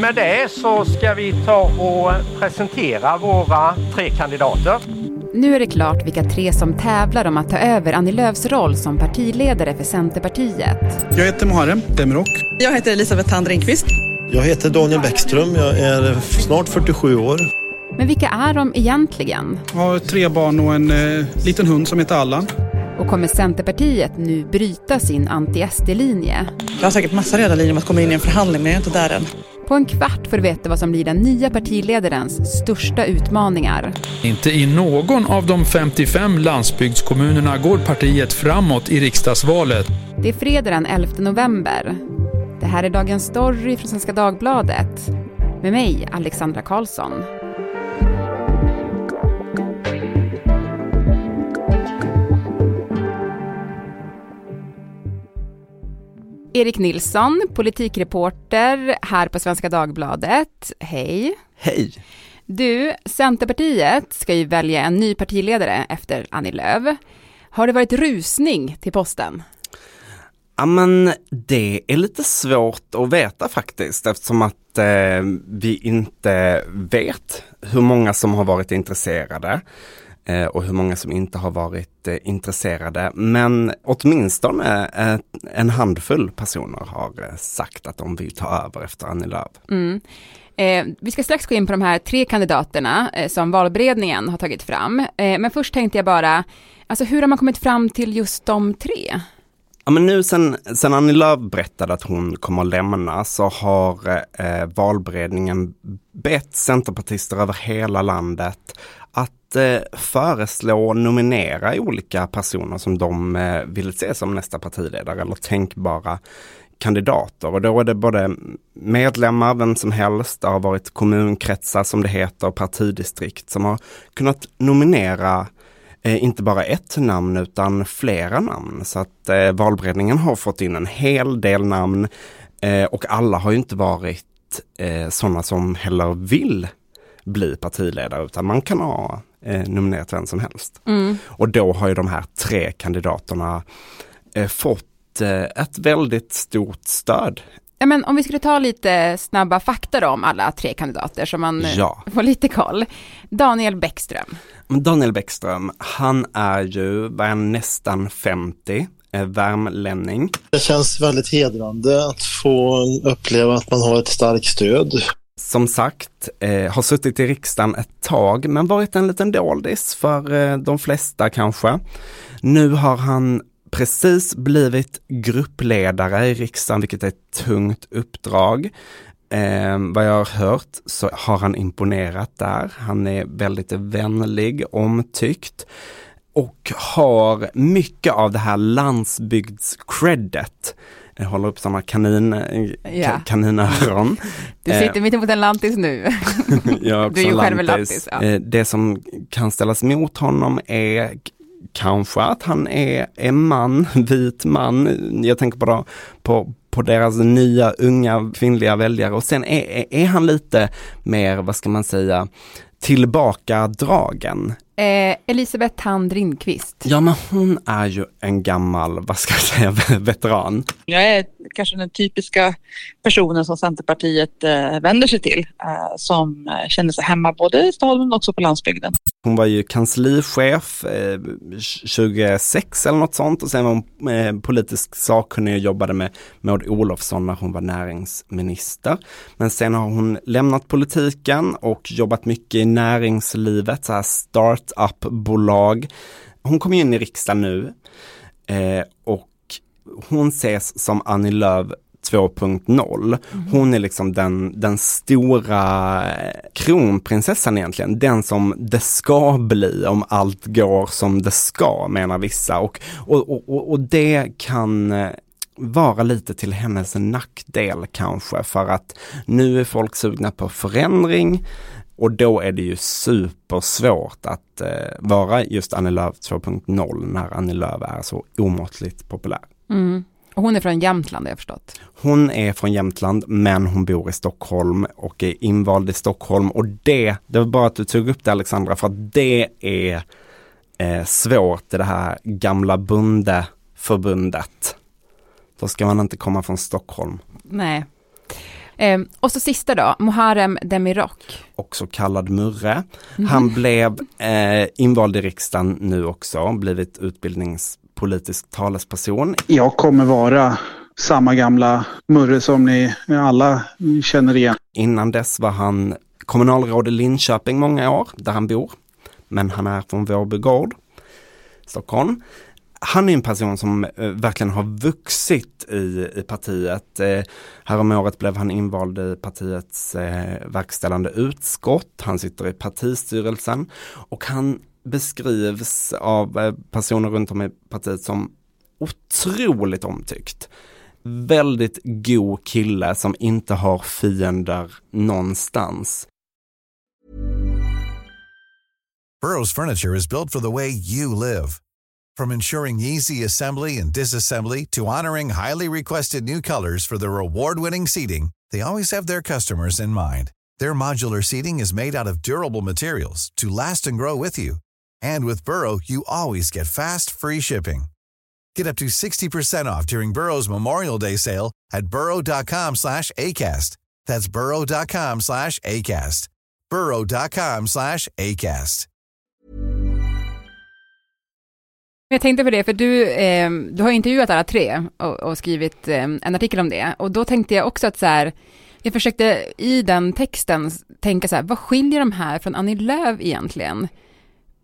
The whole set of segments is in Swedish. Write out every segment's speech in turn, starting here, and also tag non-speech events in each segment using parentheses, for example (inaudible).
med det så ska vi ta och presentera våra tre kandidater. Nu är det klart vilka tre som tävlar om att ta över Annie Lööfs roll som partiledare för Centerpartiet. Jag heter Muharrem Demirok. Jag heter Elisabeth Thand Ringqvist. Jag heter Daniel Bäckström. Jag är snart 47 år. Men vilka är de egentligen? Jag har tre barn och en eh, liten hund som heter Allan. Och kommer Centerpartiet nu bryta sin anti-SD-linje? Jag har säkert massa röda linjer om att komma in i en förhandling, men jag är inte där än. På en kvart får du veta vad som blir den nya partiledarens största utmaningar. Inte i någon av de 55 landsbygdskommunerna går partiet framåt i riksdagsvalet. Det är fredag den 11 november. Det här är Dagens Story från Svenska Dagbladet. Med mig, Alexandra Karlsson. Erik Nilsson, politikreporter här på Svenska Dagbladet. Hej! Hej! Du, Centerpartiet ska ju välja en ny partiledare efter Annie Lööf. Har det varit rusning till posten? Ja men det är lite svårt att veta faktiskt eftersom att eh, vi inte vet hur många som har varit intresserade och hur många som inte har varit eh, intresserade. Men åtminstone eh, en handfull personer har eh, sagt att de vill ta över efter Annie Lööf. Mm. Eh, vi ska strax gå in på de här tre kandidaterna eh, som valberedningen har tagit fram. Eh, men först tänkte jag bara, alltså hur har man kommit fram till just de tre? Ja men nu sen, sen Annie Lööf berättade att hon kommer att lämna så har eh, valberedningen bett centerpartister över hela landet att eh, föreslå och nominera olika personer som de eh, vill se som nästa partiledare eller tänkbara kandidater och då är det både medlemmar, vem som helst, det har varit kommunkretsar som det heter, partidistrikt som har kunnat nominera eh, inte bara ett namn utan flera namn. Så att eh, valberedningen har fått in en hel del namn eh, och alla har ju inte varit eh, sådana som heller vill bli partiledare utan man kan ha eh, nominerat vem som helst. Mm. Och då har ju de här tre kandidaterna eh, fått eh, ett väldigt stort stöd. Ja, men om vi skulle ta lite snabba fakta då om alla tre kandidater så man eh, Ja. får lite koll. Daniel Bäckström. Daniel Bäckström, han är ju, han, nästan 50, är värmlänning. Det känns väldigt hedrande att få uppleva att man har ett starkt stöd. Som sagt, eh, har suttit i riksdagen ett tag men varit en liten doldis för eh, de flesta kanske. Nu har han precis blivit gruppledare i riksdagen, vilket är ett tungt uppdrag. Eh, vad jag har hört så har han imponerat där. Han är väldigt vänlig, omtyckt och har mycket av det här landsbygdscredet. Jag håller upp sådana kanin, Ja. ka, kaninöron. (laughs) Du Eh, sitter mitt emot en lantis nu. (laughs) jag är också Du är ju själv en lantis. lantis, ja. Eh, Det som kan ställas mot honom är kanske att han är, är man, (laughs) vit man. Jag tänker då, på, på deras nya unga kvinnliga väljare och sen är, är han lite mer, vad ska man säga, tillbakadragen. Eh, Elisabeth Thand Ringqvist. Ja men hon är ju en gammal, vad ska jag säga, (laughs) veteran. Jag är kanske den typiska personen som Centerpartiet eh, vänder sig till. Eh, som eh, känner sig hemma både i staden men också på landsbygden. Hon var ju kanslichef eh, 26 eller något sånt och sen var hon eh, politisk sakkunnig och jobbade med Maud Olofsson när hon var näringsminister. Men sen har hon lämnat politiken och jobbat mycket i näringslivet, så här startup-bolag. Hon kom in i riksdagen nu eh, och hon ses som Annie Lööf 2.0. Hon är liksom den, den stora eh, kronprinsessan egentligen, den som det ska bli om allt går som det ska menar vissa och, och, och- och, det kan eh, vara lite till hennes nackdel kanske för att nu är folk sugna på förändring och då är det ju supersvårt att eh, vara just Annie Lööf 2.0 när Annie Lööf är så omåttligt populär. Mm. Och hon är från Jämtland har jag förstått. Hon är från Jämtland men hon bor i Stockholm och är invald i Stockholm och det, det var bara att du tog upp det Alexandra för att det är eh, svårt i det här gamla bondeförbundet. Då ska man inte komma från Stockholm. Nej. Eh, och så sista då, Muharrem Demirok. Också kallad Murre. Mm. Han blev eh, invald i riksdagen nu också, blivit utbildningspolitisk talesperson. Jag kommer vara samma gamla Murre som ni alla känner igen. Innan dess var han kommunalråd i Linköping många år, där han bor. Men han är från Vårby gård, Stockholm han är en person som eh, verkligen har vuxit i, i partiet. Eh, häromåret blev han invald i partiets eh, verkställande utskott. Han sitter i partistyrelsen och han beskrivs av eh, personer runt om i partiet som otroligt omtyckt. Väldigt god kille som inte har fiender någonstans. Burrows furniture is built for the way you live. From ensuring easy assembly and disassembly to honoring highly requested new colors for their award-winning seating, they always have their customers in mind. Their modular seating is made out of durable materials to last and grow with you. And with Burrow, you always get fast, free shipping. Get up to 60% off during Burrow's Memorial Day sale at burrow.com slash ACAST. That's burrow.com slash ACAST. burrow.com slash ACAST. Jag tänkte på det, för du, eh, du har intervjuat alla tre och, och skrivit eh, en artikel om det. Och då tänkte jag också att så här, jag försökte i den texten tänka så här, vad skiljer de här från Annie Lööf egentligen?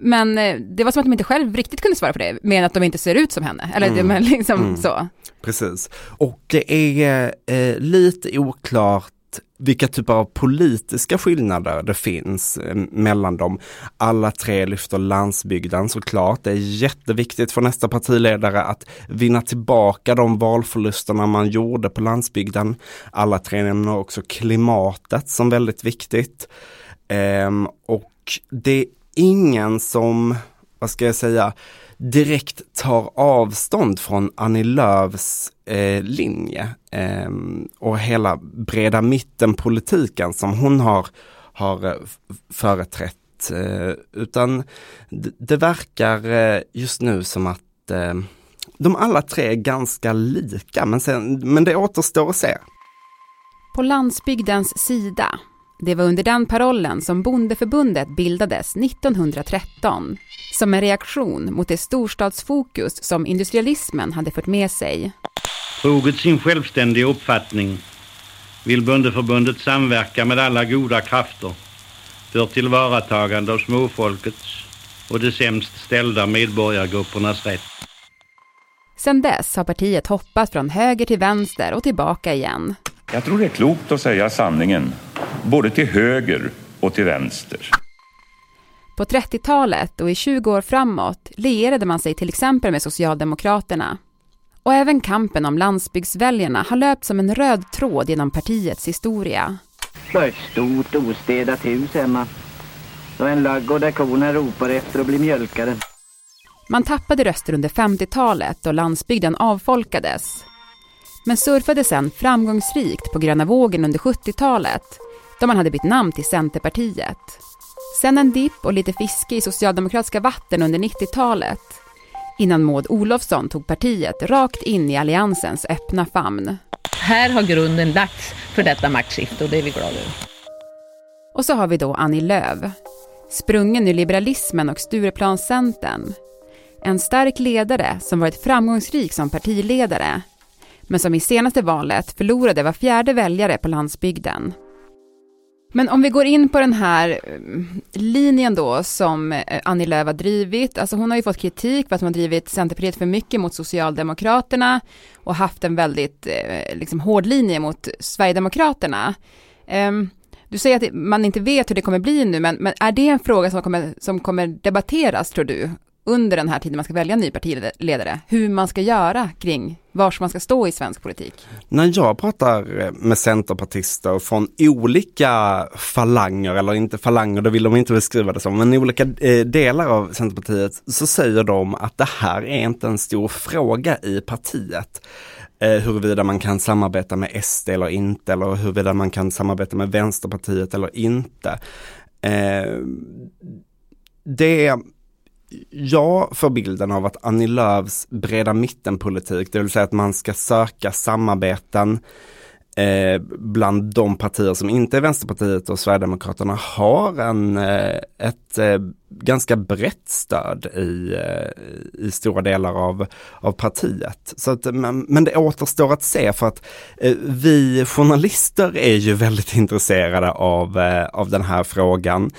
Men eh, det var som att de inte själv riktigt kunde svara på det, med att de inte ser ut som henne. Eller mm. det, liksom mm. så. Precis. Och det är eh, lite oklart vilka typer av politiska skillnader det finns eh, mellan dem. Alla tre lyfter landsbygden såklart. Det är jätteviktigt för nästa partiledare att vinna tillbaka de valförlusterna man gjorde på landsbygden. Alla tre nämner också klimatet som väldigt viktigt. Ehm, och det ingen som, vad ska jag säga, direkt tar avstånd från Annie Lööfs eh, linje eh, och hela breda mitten-politiken som hon har, har eh, företrätt. Eh, utan det, det verkar eh, just nu som att eh, de alla tre är ganska lika, men, sen, men det återstår att se. På landsbygdens sida det var under den parollen som Bondeförbundet bildades 1913 som en reaktion mot det storstadsfokus som industrialismen hade fört med sig. Troget sin självständiga uppfattning vill Bondeförbundet samverka med alla goda krafter för tillvaratagande av småfolkets och de sämst ställda medborgargruppernas rätt. Sedan dess har partiet hoppat från höger till vänster och tillbaka igen. Jag tror det är klokt att säga sanningen, både till höger och till vänster. På 30-talet och i 20 år framåt lierade man sig till exempel med Socialdemokraterna. Och även kampen om landsbygdsväljarna har löpt som en röd tråd genom partiets historia. Ett stort ostädat hus hemma. Och en ladugård där korna ropar efter att bli mjölkade. Man tappade röster under 50-talet och landsbygden avfolkades men surfade sen framgångsrikt på gröna vågen under 70-talet då man hade bytt namn till Centerpartiet. Sen en dipp och lite fiske i socialdemokratiska vatten under 90-talet innan Maud Olofsson tog partiet rakt in i alliansens öppna famn. Här har grunden lagts för detta maktskifte och det är vi glada över. Och så har vi då Annie Lööf, sprungen ur liberalismen och Stureplanscentern. En stark ledare som varit framgångsrik som partiledare men som i senaste valet förlorade var fjärde väljare på landsbygden. Men om vi går in på den här eh, linjen då som eh, Annie Lööf har drivit, alltså hon har ju fått kritik för att hon har drivit Centerpartiet för mycket mot Socialdemokraterna och haft en väldigt eh, liksom, hård linje mot Sverigedemokraterna. Ehm, du säger att man inte vet hur det kommer bli nu, men, men är det en fråga som kommer, som kommer debatteras tror du under den här tiden man ska välja en ny partiledare, hur man ska göra kring var man ska stå i svensk politik? När jag pratar med centerpartister från olika falanger, eller inte falanger, det vill de inte beskriva det som, men olika eh, delar av Centerpartiet, så säger de att det här är inte en stor fråga i partiet eh, huruvida man kan samarbeta med SD eller inte, eller huruvida man kan samarbeta med Vänsterpartiet eller inte. Eh, det jag får bilden av att Annie Lööfs breda mittenpolitik, det vill säga att man ska söka samarbeten eh, bland de partier som inte är Vänsterpartiet och Sverigedemokraterna har en, eh, ett eh, ganska brett stöd i, eh, i stora delar av, av partiet. Så att, men, men det återstår att se för att eh, vi journalister är ju väldigt intresserade av, eh, av den här frågan.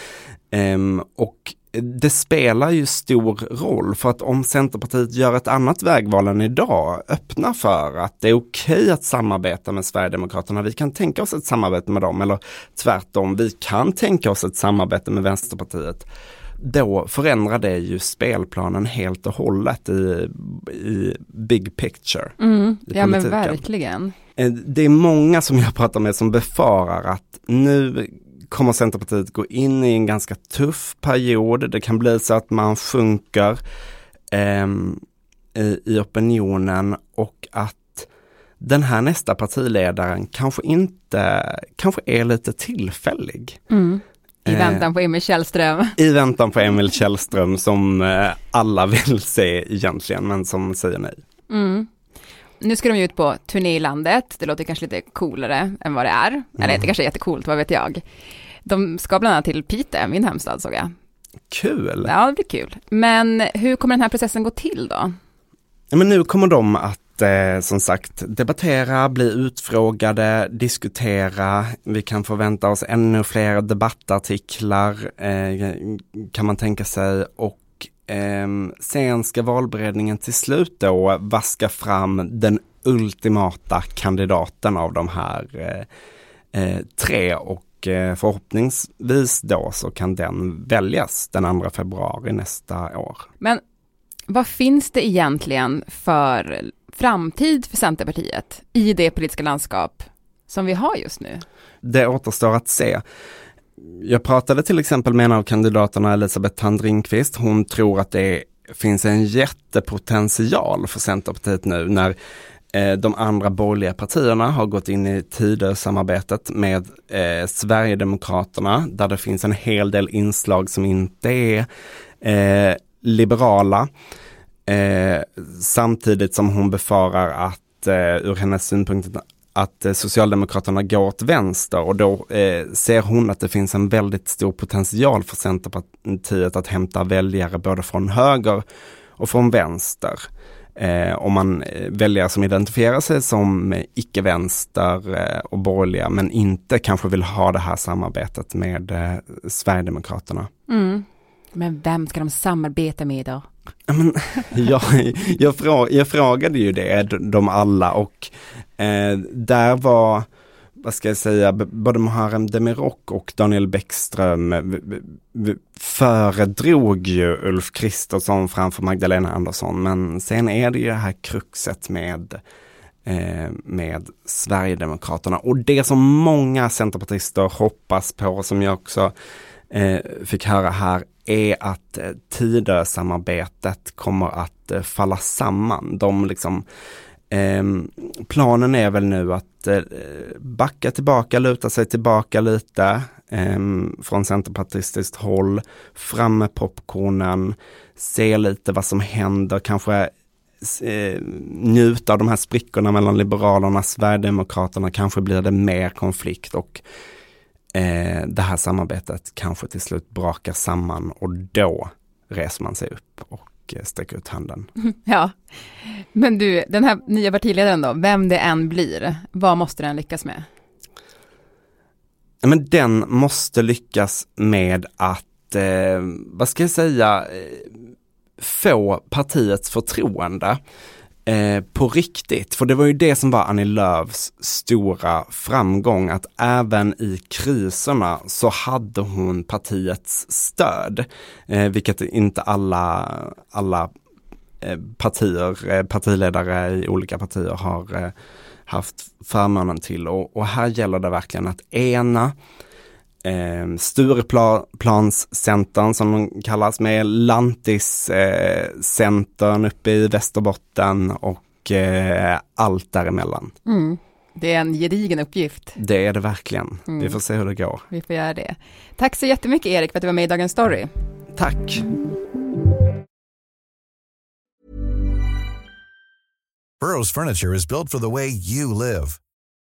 Ehm, och det spelar ju stor roll för att om Centerpartiet gör ett annat vägval än idag, öppnar för att det är okej att samarbeta med Sverigedemokraterna, vi kan tänka oss ett samarbete med dem eller tvärtom, vi kan tänka oss ett samarbete med Vänsterpartiet. Då förändrar det ju spelplanen helt och hållet i, i big picture. Mm, i ja men verkligen. Eh, Det är många som jag pratar med som befarar att nu kommer Centerpartiet gå in i en ganska tuff period. Det kan bli så att man sjunker ehm, i, i opinionen och att den här nästa partiledaren kanske inte, kanske är lite tillfällig. Mm. I Eh, väntan på Emil Källström. I väntan på Emil Källström som eh, alla vill (laughs) se egentligen men som säger nej. Mm. Nu ska de ju ut på turné i landet, det låter kanske lite coolare än vad det är. Eller Mm. det kanske är jättecoolt, vad vet jag. De ska bland annat till Piteå, min hemstad såg jag. Kul! Ja, det blir kul. Men hur kommer den här processen gå till då? Ja, men nu kommer de att eh, som sagt debattera, bli utfrågade, diskutera. Vi kan förvänta oss ännu fler debattartiklar eh, kan man tänka sig och ehm, sen ska valberedningen till slut då vaska fram den ultimata kandidaten av de här eh, tre och eh, förhoppningsvis då så kan den väljas den 2 februari nästa år. Men vad finns det egentligen för framtid för Centerpartiet i det politiska landskap som vi har just nu? Det återstår att se. Jag pratade till exempel med en av kandidaterna, Elisabeth Thand Ringqvist. Hon tror att det finns en jättepotential för Centerpartiet nu när Eh, de andra borgerliga partierna har gått in i Tidösamarbetet med eh, Sverigedemokraterna där det finns en hel del inslag som inte är eh, liberala. Eh, samtidigt som hon befarar att eh, ur hennes synpunkt att eh, Socialdemokraterna går åt vänster och då eh, ser hon att det finns en väldigt stor potential för Centerpartiet att hämta väljare både från höger och från vänster. Eh, om man eh, väljare som identifierar sig som icke-vänster eh, och borgerliga men inte kanske vill ha det här samarbetet med eh, Sverigedemokraterna. Mm. Men vem ska de samarbeta med då? Men, (laughs) jag, jag, frå, jag frågade ju det, de alla och eh, där var, vad ska jag säga, både Muharrem Demirok och Daniel Bäckström eh, föredrog ju Ulf Kristersson framför Magdalena Andersson. Men sen är det ju det här kruxet med eh, med Sverigedemokraterna och det som många centerpartister hoppas på, som jag också eh, fick höra här, är att eh, Tidösamarbetet kommer att eh, falla samman. De liksom, Ehm, planen är väl nu att eh, backa tillbaka, luta sig tillbaka lite eh, från centerpartistiskt håll, fram med popcornen, se lite vad som händer, kanske eh, njuta av de här sprickorna mellan Liberalerna och Sverigedemokraterna, kanske blir det mer konflikt och eh, det här samarbetet kanske till slut brakar samman och då reser man sig upp och eh, sträcker ut handen. (laughs) Ja, men du, den här nya partiledaren då, vem det än blir, vad måste den lyckas med? Men den måste lyckas med att, eh, vad ska jag säga, eh, få partiets förtroende eh, på riktigt. För det var ju det som var Annie Lööfs stora framgång, att även i kriserna så hade hon partiets stöd. Eh, vilket inte alla, alla eh, partier, eh, partiledare i olika partier har eh, haft förmånen till och, och här gäller det verkligen att ena eh, Stureplanscentern som de kallas med Lantiscentern eh, uppe i Västerbotten och eh, allt däremellan. Mm. Det är en gedigen uppgift. Det är det verkligen. Vi Mm. får se hur det går. Vi får göra det. Tack så jättemycket Erik för att du var med i Dagens Story. Tack. Burrow's furniture is built for the way you live.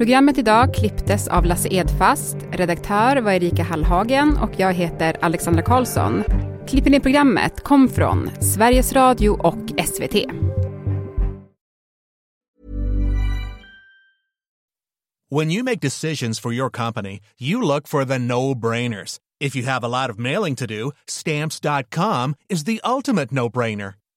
Programmet idag klipptes av Lasse Edfast, redaktör var Erika Hallhagen och jag heter Alexandra Karlsson. Klippen i programmet kom från Sveriges Radio och SVT. When you make decisions for your company, you look for the no-brainers. If you have a lot of mailing to do, stamps.com is the ultimate no-brainer.